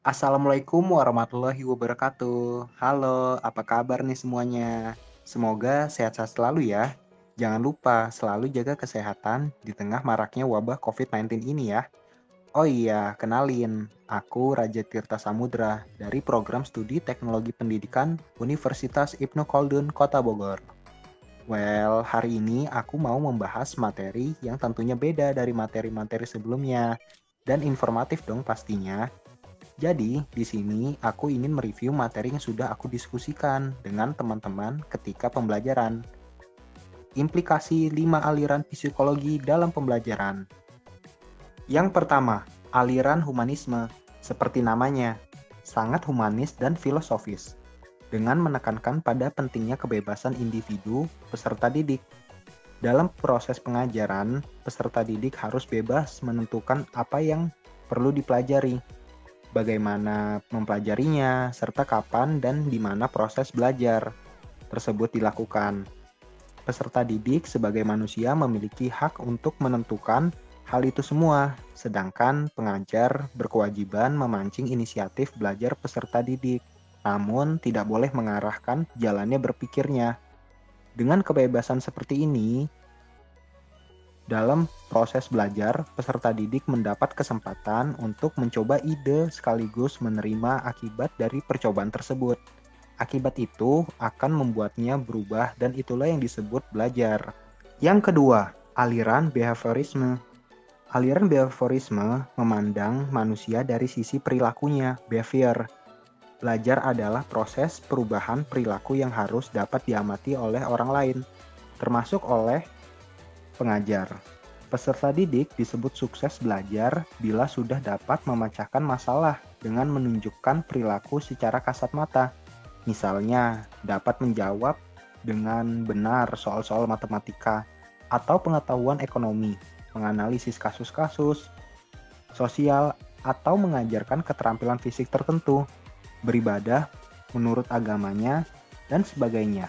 Assalamualaikum warahmatullahi wabarakatuh. Halo, apa kabar nih semuanya? Semoga sehat-sehat selalu ya. Jangan lupa selalu jaga kesehatan di tengah maraknya wabah COVID-19 ini ya. Oh iya, kenalin. Aku Raja Tirta Samudra dari program studi Teknologi Pendidikan Universitas Ibnu Khaldun, Kota Bogor. Well, hari ini aku mau membahas materi yang tentunya beda dari materi-materi sebelumnya dan informatif dong pastinya. Jadi, di sini aku ingin mereview materi yang sudah aku diskusikan dengan teman-teman ketika pembelajaran. Implikasi 5 aliran psikologi dalam pembelajaran. Yang pertama, aliran humanisme. Seperti namanya, sangat humanis dan filosofis. Dengan menekankan pada pentingnya kebebasan individu peserta didik. Dalam proses pengajaran, peserta didik harus bebas menentukan apa yang perlu dipelajari bagaimana mempelajarinya, serta kapan dan di mana proses belajar tersebut dilakukan. Peserta didik sebagai manusia memiliki hak untuk menentukan hal itu semua, sedangkan pengajar berkewajiban memancing inisiatif belajar peserta didik, namun tidak boleh mengarahkan jalannya berpikirnya. Dengan kebebasan seperti ini, dalam proses belajar, peserta didik mendapat kesempatan untuk mencoba ide sekaligus menerima akibat dari percobaan tersebut. Akibat itu akan membuatnya berubah dan itulah yang disebut belajar. Yang kedua, aliran behaviorisme. Aliran behaviorisme memandang manusia dari sisi perilakunya, behavior. Belajar adalah proses perubahan perilaku yang harus dapat diamati oleh orang lain, termasuk oleh pengajar. Peserta didik disebut sukses belajar bila sudah dapat memecahkan masalah dengan menunjukkan perilaku secara kasat mata. Misalnya, dapat menjawab dengan benar soal-soal matematika atau pengetahuan ekonomi, menganalisis kasus-kasus sosial, atau mengajarkan keterampilan fisik tertentu, beribadah menurut agamanya, dan sebagainya.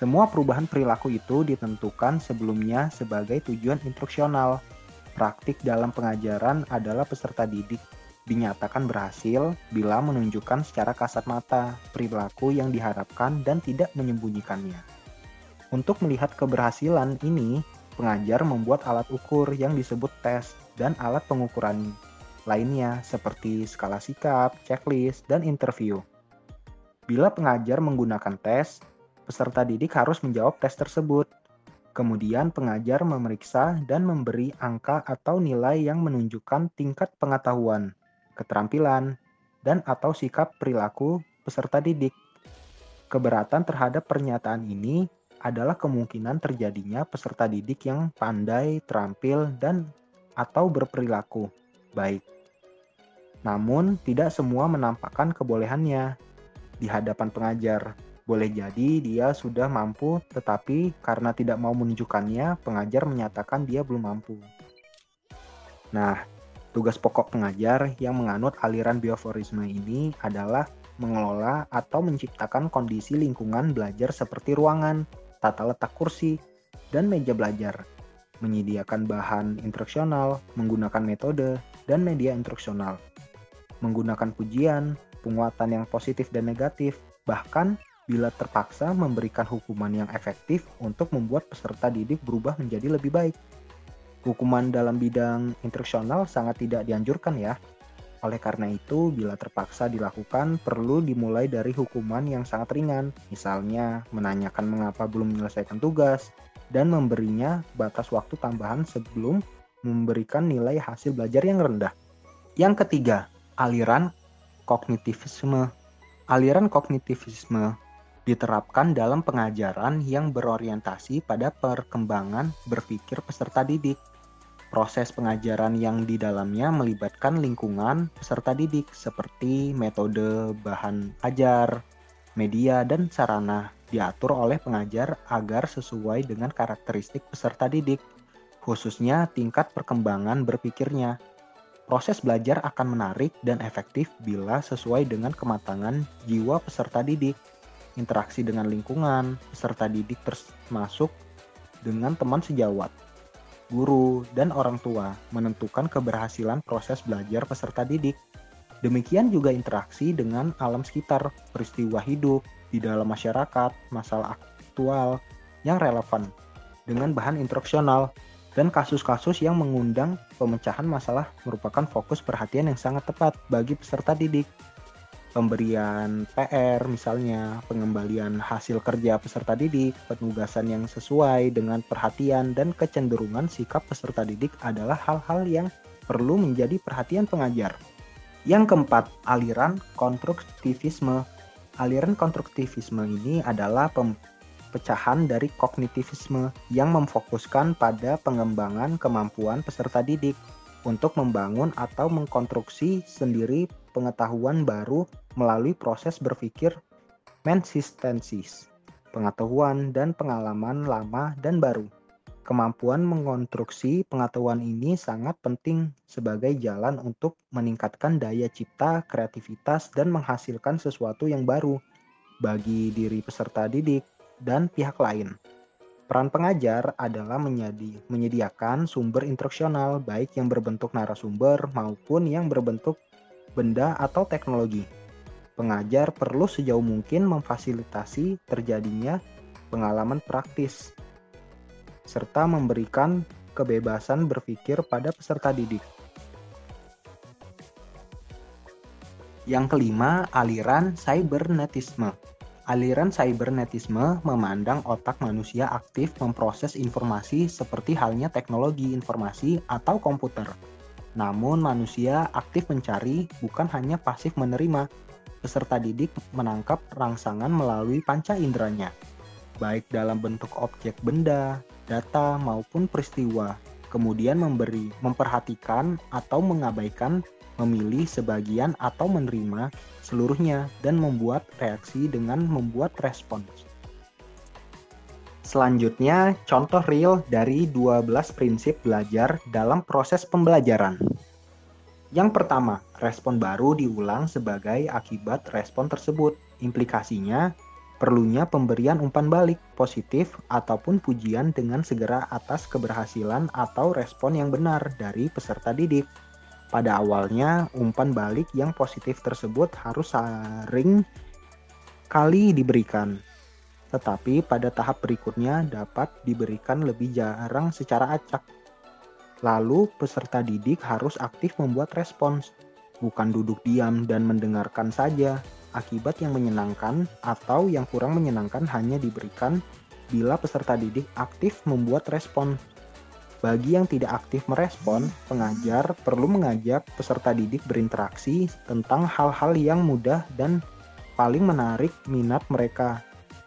Semua perubahan perilaku itu ditentukan sebelumnya sebagai tujuan instruksional. Praktik dalam pengajaran adalah peserta didik dinyatakan berhasil bila menunjukkan secara kasat mata perilaku yang diharapkan dan tidak menyembunyikannya. Untuk melihat keberhasilan ini, pengajar membuat alat ukur yang disebut tes dan alat pengukuran lainnya seperti skala sikap, checklist, dan interview. Bila pengajar menggunakan tes, peserta didik harus menjawab tes tersebut. Kemudian pengajar memeriksa dan memberi angka atau nilai yang menunjukkan tingkat pengetahuan, keterampilan, dan atau sikap perilaku peserta didik. Keberatan terhadap pernyataan ini adalah kemungkinan terjadinya peserta didik yang pandai, terampil, dan atau berperilaku baik. Namun, tidak semua menampakkan kebolehannya di hadapan pengajar. Boleh jadi dia sudah mampu, tetapi karena tidak mau menunjukkannya, pengajar menyatakan dia belum mampu. Nah, tugas pokok pengajar yang menganut aliran bioforisme ini adalah mengelola atau menciptakan kondisi lingkungan belajar seperti ruangan, tata letak kursi, dan meja belajar, menyediakan bahan instruksional, menggunakan metode, dan media instruksional, menggunakan pujian, penguatan yang positif dan negatif, bahkan bila terpaksa memberikan hukuman yang efektif untuk membuat peserta didik berubah menjadi lebih baik. Hukuman dalam bidang instruksional sangat tidak dianjurkan ya. Oleh karena itu, bila terpaksa dilakukan, perlu dimulai dari hukuman yang sangat ringan, misalnya menanyakan mengapa belum menyelesaikan tugas, dan memberinya batas waktu tambahan sebelum memberikan nilai hasil belajar yang rendah. Yang ketiga, aliran kognitivisme. Aliran kognitivisme diterapkan dalam pengajaran yang berorientasi pada perkembangan berpikir peserta didik. Proses pengajaran yang di dalamnya melibatkan lingkungan peserta didik seperti metode bahan ajar, media, dan sarana diatur oleh pengajar agar sesuai dengan karakteristik peserta didik, khususnya tingkat perkembangan berpikirnya. Proses belajar akan menarik dan efektif bila sesuai dengan kematangan jiwa peserta didik interaksi dengan lingkungan, peserta didik termasuk dengan teman sejawat, guru, dan orang tua menentukan keberhasilan proses belajar peserta didik. Demikian juga interaksi dengan alam sekitar, peristiwa hidup di dalam masyarakat, masalah aktual yang relevan dengan bahan instruksional dan kasus-kasus yang mengundang pemecahan masalah merupakan fokus perhatian yang sangat tepat bagi peserta didik. Pemberian PR misalnya, pengembalian hasil kerja peserta didik, penugasan yang sesuai dengan perhatian dan kecenderungan sikap peserta didik adalah hal-hal yang perlu menjadi perhatian pengajar. Yang keempat, aliran konstruktivisme. Aliran konstruktivisme ini adalah pecahan dari kognitivisme yang memfokuskan pada pengembangan kemampuan peserta didik untuk membangun atau mengkonstruksi sendiri pengetahuan baru melalui proses berpikir mensistensis, pengetahuan dan pengalaman lama dan baru. Kemampuan mengonstruksi pengetahuan ini sangat penting sebagai jalan untuk meningkatkan daya cipta, kreativitas, dan menghasilkan sesuatu yang baru bagi diri peserta didik dan pihak lain. Peran pengajar adalah menyedi menyediakan sumber instruksional baik yang berbentuk narasumber maupun yang berbentuk benda atau teknologi. Pengajar perlu sejauh mungkin memfasilitasi terjadinya pengalaman praktis serta memberikan kebebasan berpikir pada peserta didik. Yang kelima, aliran cybernetisme. Aliran cybernetisme memandang otak manusia aktif memproses informasi seperti halnya teknologi informasi atau komputer. Namun manusia aktif mencari bukan hanya pasif menerima. Peserta didik menangkap rangsangan melalui panca inderanya, baik dalam bentuk objek benda, data maupun peristiwa. Kemudian memberi, memperhatikan atau mengabaikan memilih sebagian atau menerima seluruhnya dan membuat reaksi dengan membuat respons. Selanjutnya, contoh real dari 12 prinsip belajar dalam proses pembelajaran. Yang pertama, respon baru diulang sebagai akibat respon tersebut. Implikasinya, perlunya pemberian umpan balik positif ataupun pujian dengan segera atas keberhasilan atau respon yang benar dari peserta didik. Pada awalnya, umpan balik yang positif tersebut harus sering kali diberikan, tetapi pada tahap berikutnya dapat diberikan lebih jarang secara acak. Lalu, peserta didik harus aktif membuat respons, bukan duduk diam dan mendengarkan saja. Akibat yang menyenangkan atau yang kurang menyenangkan hanya diberikan bila peserta didik aktif membuat respon bagi yang tidak aktif merespon, pengajar perlu mengajak peserta didik berinteraksi tentang hal-hal yang mudah dan paling menarik minat mereka,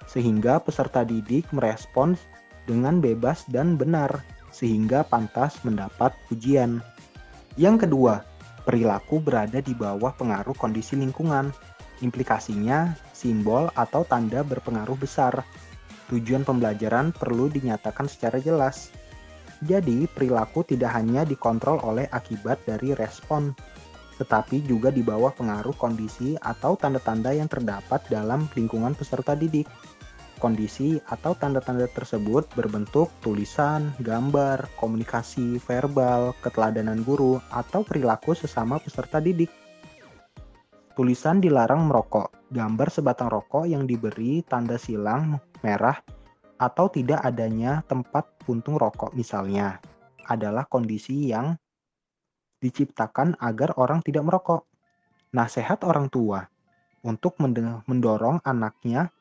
sehingga peserta didik merespons dengan bebas dan benar, sehingga pantas mendapat pujian. Yang kedua, perilaku berada di bawah pengaruh kondisi lingkungan. Implikasinya, simbol atau tanda berpengaruh besar. Tujuan pembelajaran perlu dinyatakan secara jelas, jadi, perilaku tidak hanya dikontrol oleh akibat dari respon, tetapi juga di bawah pengaruh kondisi atau tanda-tanda yang terdapat dalam lingkungan peserta didik. Kondisi atau tanda-tanda tersebut berbentuk tulisan, gambar, komunikasi verbal, keteladanan guru, atau perilaku sesama peserta didik. Tulisan dilarang merokok, gambar sebatang rokok yang diberi tanda silang merah atau tidak adanya tempat puntung rokok misalnya adalah kondisi yang diciptakan agar orang tidak merokok. Nasihat orang tua untuk mendorong anaknya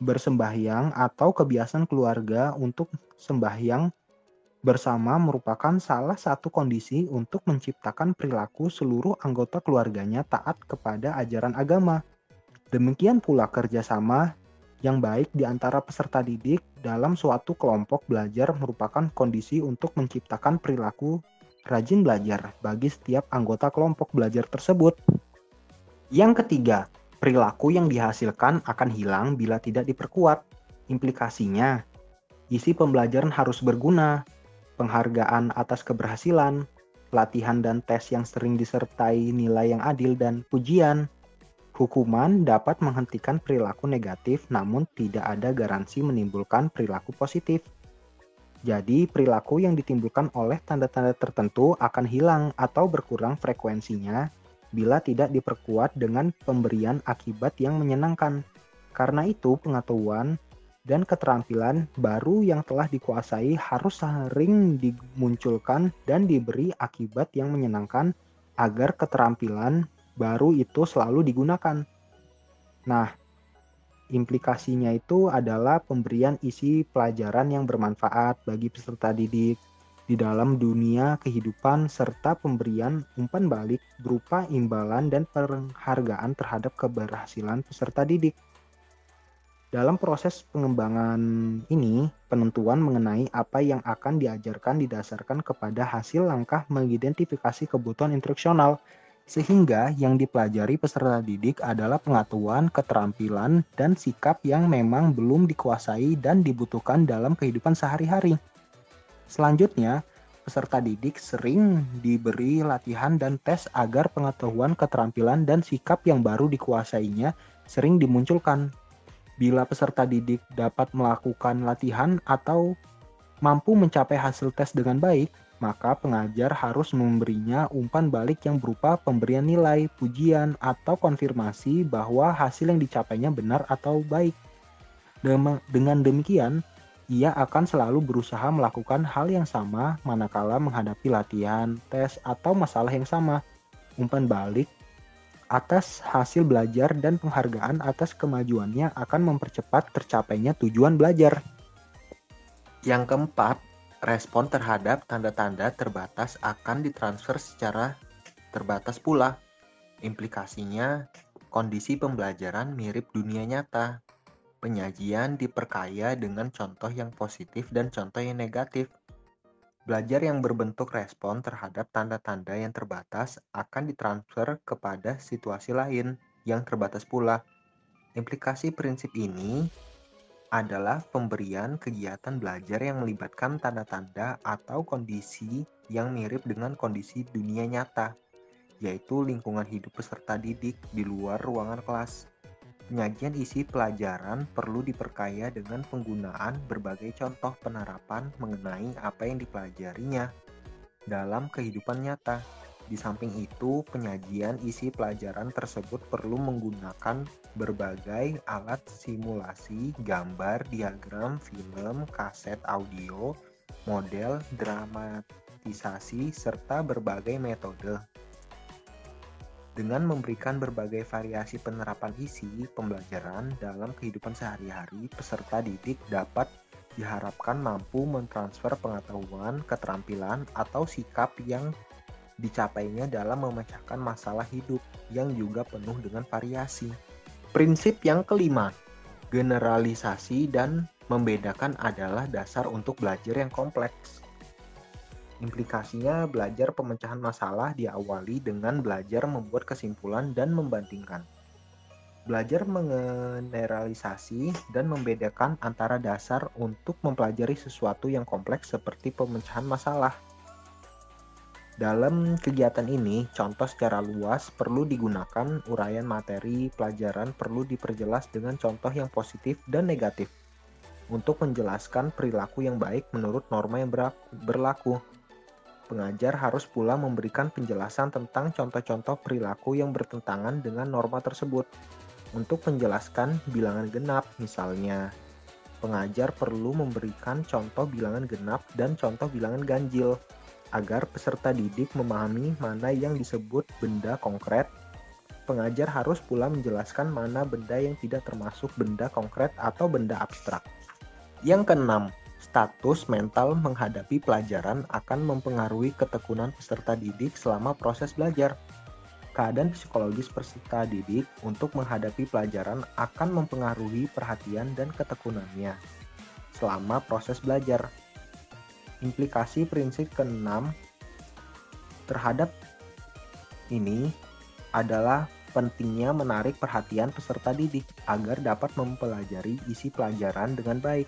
bersembahyang atau kebiasaan keluarga untuk sembahyang bersama merupakan salah satu kondisi untuk menciptakan perilaku seluruh anggota keluarganya taat kepada ajaran agama. Demikian pula kerjasama yang baik di antara peserta didik dalam suatu kelompok belajar merupakan kondisi untuk menciptakan perilaku rajin belajar bagi setiap anggota kelompok belajar tersebut. Yang ketiga, perilaku yang dihasilkan akan hilang bila tidak diperkuat. Implikasinya, isi pembelajaran harus berguna, penghargaan atas keberhasilan, latihan dan tes yang sering disertai nilai yang adil dan pujian, Hukuman dapat menghentikan perilaku negatif, namun tidak ada garansi menimbulkan perilaku positif. Jadi, perilaku yang ditimbulkan oleh tanda-tanda tertentu akan hilang atau berkurang frekuensinya bila tidak diperkuat dengan pemberian akibat yang menyenangkan. Karena itu, pengetahuan dan keterampilan baru yang telah dikuasai harus sering dimunculkan dan diberi akibat yang menyenangkan agar keterampilan baru itu selalu digunakan. Nah, implikasinya itu adalah pemberian isi pelajaran yang bermanfaat bagi peserta didik, di dalam dunia kehidupan serta pemberian umpan balik berupa imbalan dan penghargaan terhadap keberhasilan peserta didik. Dalam proses pengembangan ini, penentuan mengenai apa yang akan diajarkan didasarkan kepada hasil langkah mengidentifikasi kebutuhan instruksional, sehingga yang dipelajari peserta didik adalah pengetahuan, keterampilan, dan sikap yang memang belum dikuasai dan dibutuhkan dalam kehidupan sehari-hari. Selanjutnya, peserta didik sering diberi latihan dan tes agar pengetahuan, keterampilan, dan sikap yang baru dikuasainya sering dimunculkan. Bila peserta didik dapat melakukan latihan atau mampu mencapai hasil tes dengan baik, maka pengajar harus memberinya umpan balik yang berupa pemberian nilai, pujian, atau konfirmasi bahwa hasil yang dicapainya benar atau baik. Dengan demikian, ia akan selalu berusaha melakukan hal yang sama manakala menghadapi latihan, tes, atau masalah yang sama. Umpan balik atas hasil belajar dan penghargaan atas kemajuannya akan mempercepat tercapainya tujuan belajar. Yang keempat, respon terhadap tanda-tanda terbatas akan ditransfer secara terbatas pula. Implikasinya, kondisi pembelajaran mirip dunia nyata, Penyajian diperkaya dengan contoh yang positif dan contoh yang negatif. Belajar yang berbentuk respon terhadap tanda-tanda yang terbatas akan ditransfer kepada situasi lain yang terbatas pula. Implikasi prinsip ini adalah pemberian kegiatan belajar yang melibatkan tanda-tanda atau kondisi yang mirip dengan kondisi dunia nyata, yaitu lingkungan hidup peserta didik di luar ruangan kelas. Penyajian isi pelajaran perlu diperkaya dengan penggunaan berbagai contoh penerapan mengenai apa yang dipelajarinya dalam kehidupan nyata. Di samping itu, penyajian isi pelajaran tersebut perlu menggunakan berbagai alat simulasi, gambar, diagram, film, kaset audio, model, dramatisasi, serta berbagai metode. Dengan memberikan berbagai variasi penerapan isi pembelajaran dalam kehidupan sehari-hari, peserta didik dapat diharapkan mampu mentransfer pengetahuan, keterampilan, atau sikap yang dicapainya dalam memecahkan masalah hidup yang juga penuh dengan variasi. Prinsip yang kelima, generalisasi dan membedakan adalah dasar untuk belajar yang kompleks. Implikasinya, belajar pemecahan masalah diawali dengan belajar membuat kesimpulan dan membandingkan. Belajar mengeneralisasi dan membedakan antara dasar untuk mempelajari sesuatu yang kompleks seperti pemecahan masalah. Dalam kegiatan ini, contoh secara luas perlu digunakan, uraian materi pelajaran perlu diperjelas dengan contoh yang positif dan negatif untuk menjelaskan perilaku yang baik menurut norma yang berlaku. Pengajar harus pula memberikan penjelasan tentang contoh-contoh perilaku yang bertentangan dengan norma tersebut. Untuk menjelaskan bilangan genap, misalnya, pengajar perlu memberikan contoh bilangan genap dan contoh bilangan ganjil agar peserta didik memahami mana yang disebut benda konkret. Pengajar harus pula menjelaskan mana benda yang tidak termasuk benda konkret atau benda abstrak. Yang keenam, status mental menghadapi pelajaran akan mempengaruhi ketekunan peserta didik selama proses belajar. Keadaan psikologis peserta didik untuk menghadapi pelajaran akan mempengaruhi perhatian dan ketekunannya selama proses belajar. Implikasi prinsip keenam terhadap ini adalah pentingnya menarik perhatian peserta didik agar dapat mempelajari isi pelajaran dengan baik.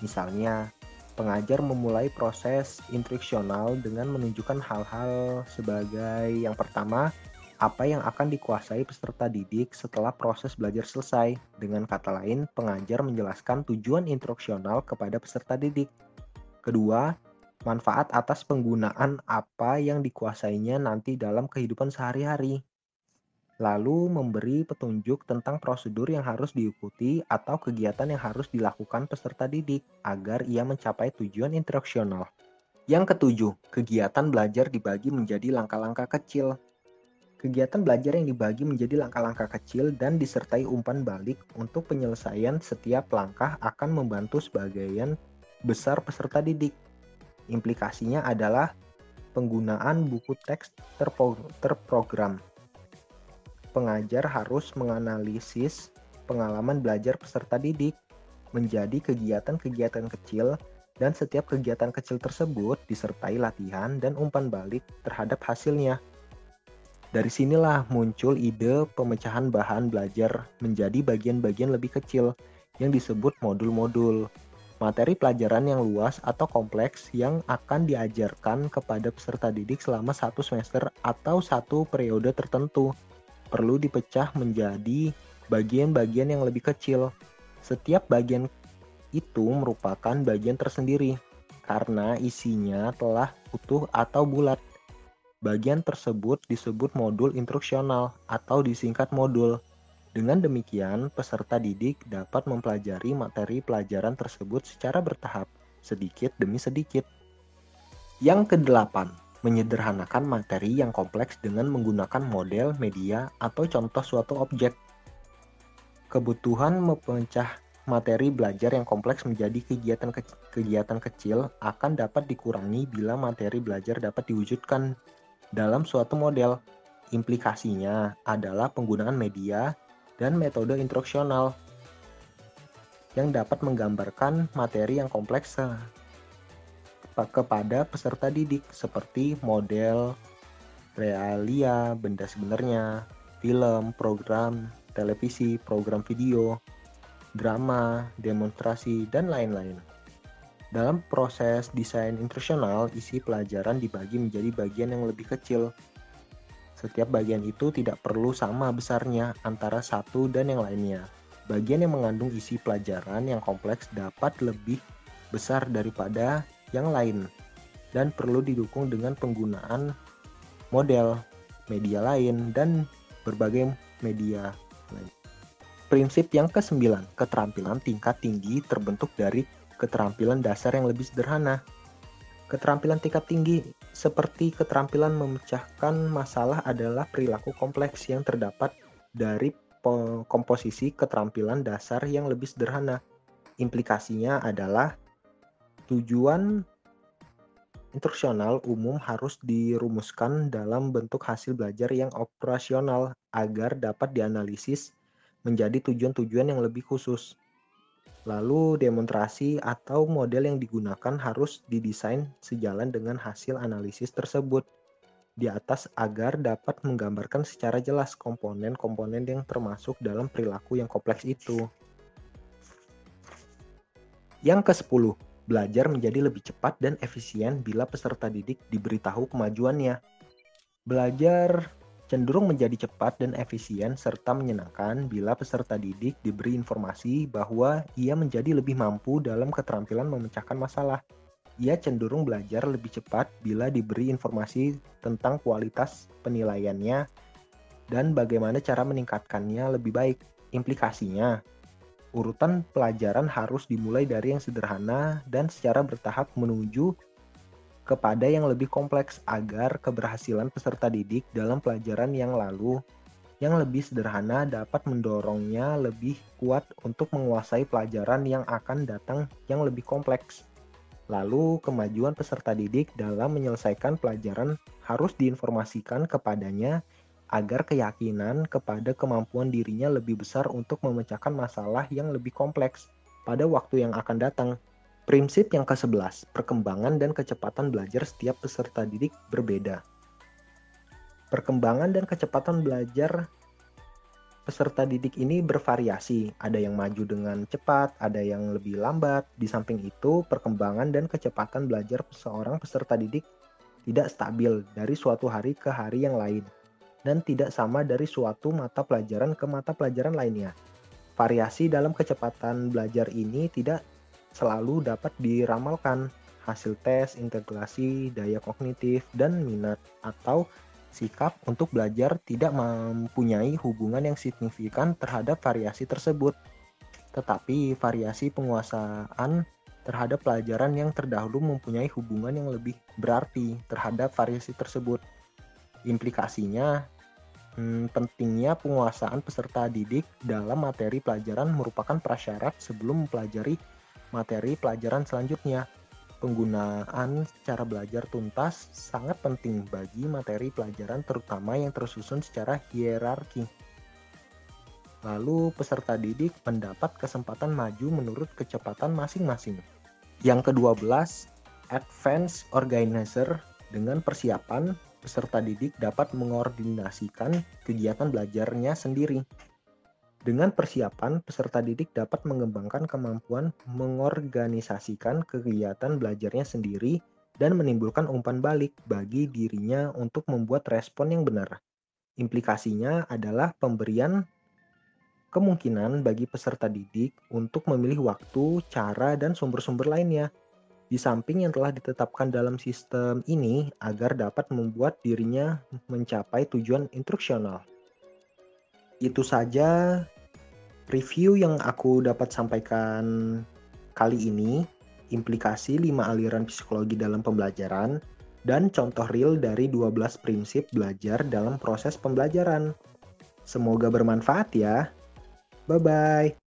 Misalnya, pengajar memulai proses instruksional dengan menunjukkan hal-hal sebagai yang pertama, apa yang akan dikuasai peserta didik setelah proses belajar selesai. Dengan kata lain, pengajar menjelaskan tujuan instruksional kepada peserta didik. Kedua, manfaat atas penggunaan apa yang dikuasainya nanti dalam kehidupan sehari-hari. lalu memberi petunjuk tentang prosedur yang harus diikuti atau kegiatan yang harus dilakukan peserta didik agar ia mencapai tujuan instruksional. Yang ketujuh, kegiatan belajar dibagi menjadi langkah-langkah kecil. Kegiatan belajar yang dibagi menjadi langkah-langkah kecil dan disertai umpan balik untuk penyelesaian setiap langkah akan membantu sebagian besar peserta didik. Implikasinya adalah penggunaan buku teks terpro terprogram pengajar harus menganalisis pengalaman belajar peserta didik menjadi kegiatan-kegiatan kecil dan setiap kegiatan kecil tersebut disertai latihan dan umpan balik terhadap hasilnya. Dari sinilah muncul ide pemecahan bahan belajar menjadi bagian-bagian lebih kecil yang disebut modul-modul. Materi pelajaran yang luas atau kompleks yang akan diajarkan kepada peserta didik selama satu semester atau satu periode tertentu perlu dipecah menjadi bagian-bagian yang lebih kecil. Setiap bagian itu merupakan bagian tersendiri karena isinya telah utuh atau bulat. Bagian tersebut disebut modul instruksional atau disingkat modul. Dengan demikian, peserta didik dapat mempelajari materi pelajaran tersebut secara bertahap, sedikit demi sedikit. Yang kedelapan, menyederhanakan materi yang kompleks dengan menggunakan model, media, atau contoh suatu objek. Kebutuhan memecah materi belajar yang kompleks menjadi kegiatan ke kegiatan kecil akan dapat dikurangi bila materi belajar dapat diwujudkan dalam suatu model. Implikasinya adalah penggunaan media dan metode instruksional yang dapat menggambarkan materi yang kompleks kepada peserta didik seperti model, realia, benda sebenarnya, film, program, televisi, program video, drama, demonstrasi, dan lain-lain. Dalam proses desain instruksional, isi pelajaran dibagi menjadi bagian yang lebih kecil. Setiap bagian itu tidak perlu sama besarnya antara satu dan yang lainnya. Bagian yang mengandung isi pelajaran yang kompleks dapat lebih besar daripada yang lain dan perlu didukung dengan penggunaan model, media lain, dan berbagai media lain. Prinsip yang kesembilan, keterampilan tingkat tinggi terbentuk dari keterampilan dasar yang lebih sederhana. Keterampilan tingkat tinggi seperti keterampilan memecahkan masalah adalah perilaku kompleks yang terdapat dari komposisi keterampilan dasar yang lebih sederhana. Implikasinya adalah Tujuan instruksional umum harus dirumuskan dalam bentuk hasil belajar yang operasional agar dapat dianalisis menjadi tujuan-tujuan yang lebih khusus. Lalu demonstrasi atau model yang digunakan harus didesain sejalan dengan hasil analisis tersebut di atas agar dapat menggambarkan secara jelas komponen-komponen yang termasuk dalam perilaku yang kompleks itu. Yang ke-10, Belajar menjadi lebih cepat dan efisien bila peserta didik diberitahu kemajuannya. Belajar cenderung menjadi cepat dan efisien serta menyenangkan bila peserta didik diberi informasi bahwa ia menjadi lebih mampu dalam keterampilan memecahkan masalah. Ia cenderung belajar lebih cepat bila diberi informasi tentang kualitas penilaiannya dan bagaimana cara meningkatkannya lebih baik. Implikasinya, urutan pelajaran harus dimulai dari yang sederhana dan secara bertahap menuju kepada yang lebih kompleks agar keberhasilan peserta didik dalam pelajaran yang lalu yang lebih sederhana dapat mendorongnya lebih kuat untuk menguasai pelajaran yang akan datang yang lebih kompleks. Lalu, kemajuan peserta didik dalam menyelesaikan pelajaran harus diinformasikan kepadanya agar keyakinan kepada kemampuan dirinya lebih besar untuk memecahkan masalah yang lebih kompleks pada waktu yang akan datang. Prinsip yang ke-11, perkembangan dan kecepatan belajar setiap peserta didik berbeda. Perkembangan dan kecepatan belajar peserta didik ini bervariasi. Ada yang maju dengan cepat, ada yang lebih lambat. Di samping itu, perkembangan dan kecepatan belajar seorang peserta didik tidak stabil dari suatu hari ke hari yang lain dan tidak sama dari suatu mata pelajaran ke mata pelajaran lainnya. Variasi dalam kecepatan belajar ini tidak selalu dapat diramalkan. Hasil tes, integrasi, daya kognitif, dan minat atau sikap untuk belajar tidak mempunyai hubungan yang signifikan terhadap variasi tersebut. Tetapi variasi penguasaan terhadap pelajaran yang terdahulu mempunyai hubungan yang lebih berarti terhadap variasi tersebut. Implikasinya, hmm, pentingnya penguasaan peserta didik dalam materi pelajaran merupakan prasyarat sebelum mempelajari materi pelajaran selanjutnya. Penggunaan cara belajar tuntas sangat penting bagi materi pelajaran terutama yang tersusun secara hierarki. Lalu peserta didik mendapat kesempatan maju menurut kecepatan masing-masing. Yang ke-12, Advanced Organizer dengan persiapan peserta didik dapat mengordinasikan kegiatan belajarnya sendiri. Dengan persiapan, peserta didik dapat mengembangkan kemampuan mengorganisasikan kegiatan belajarnya sendiri dan menimbulkan umpan balik bagi dirinya untuk membuat respon yang benar. Implikasinya adalah pemberian kemungkinan bagi peserta didik untuk memilih waktu, cara, dan sumber-sumber lainnya. Di samping yang telah ditetapkan dalam sistem ini agar dapat membuat dirinya mencapai tujuan instruksional. Itu saja review yang aku dapat sampaikan kali ini, implikasi 5 aliran psikologi dalam pembelajaran, dan contoh real dari 12 prinsip belajar dalam proses pembelajaran. Semoga bermanfaat ya. Bye bye.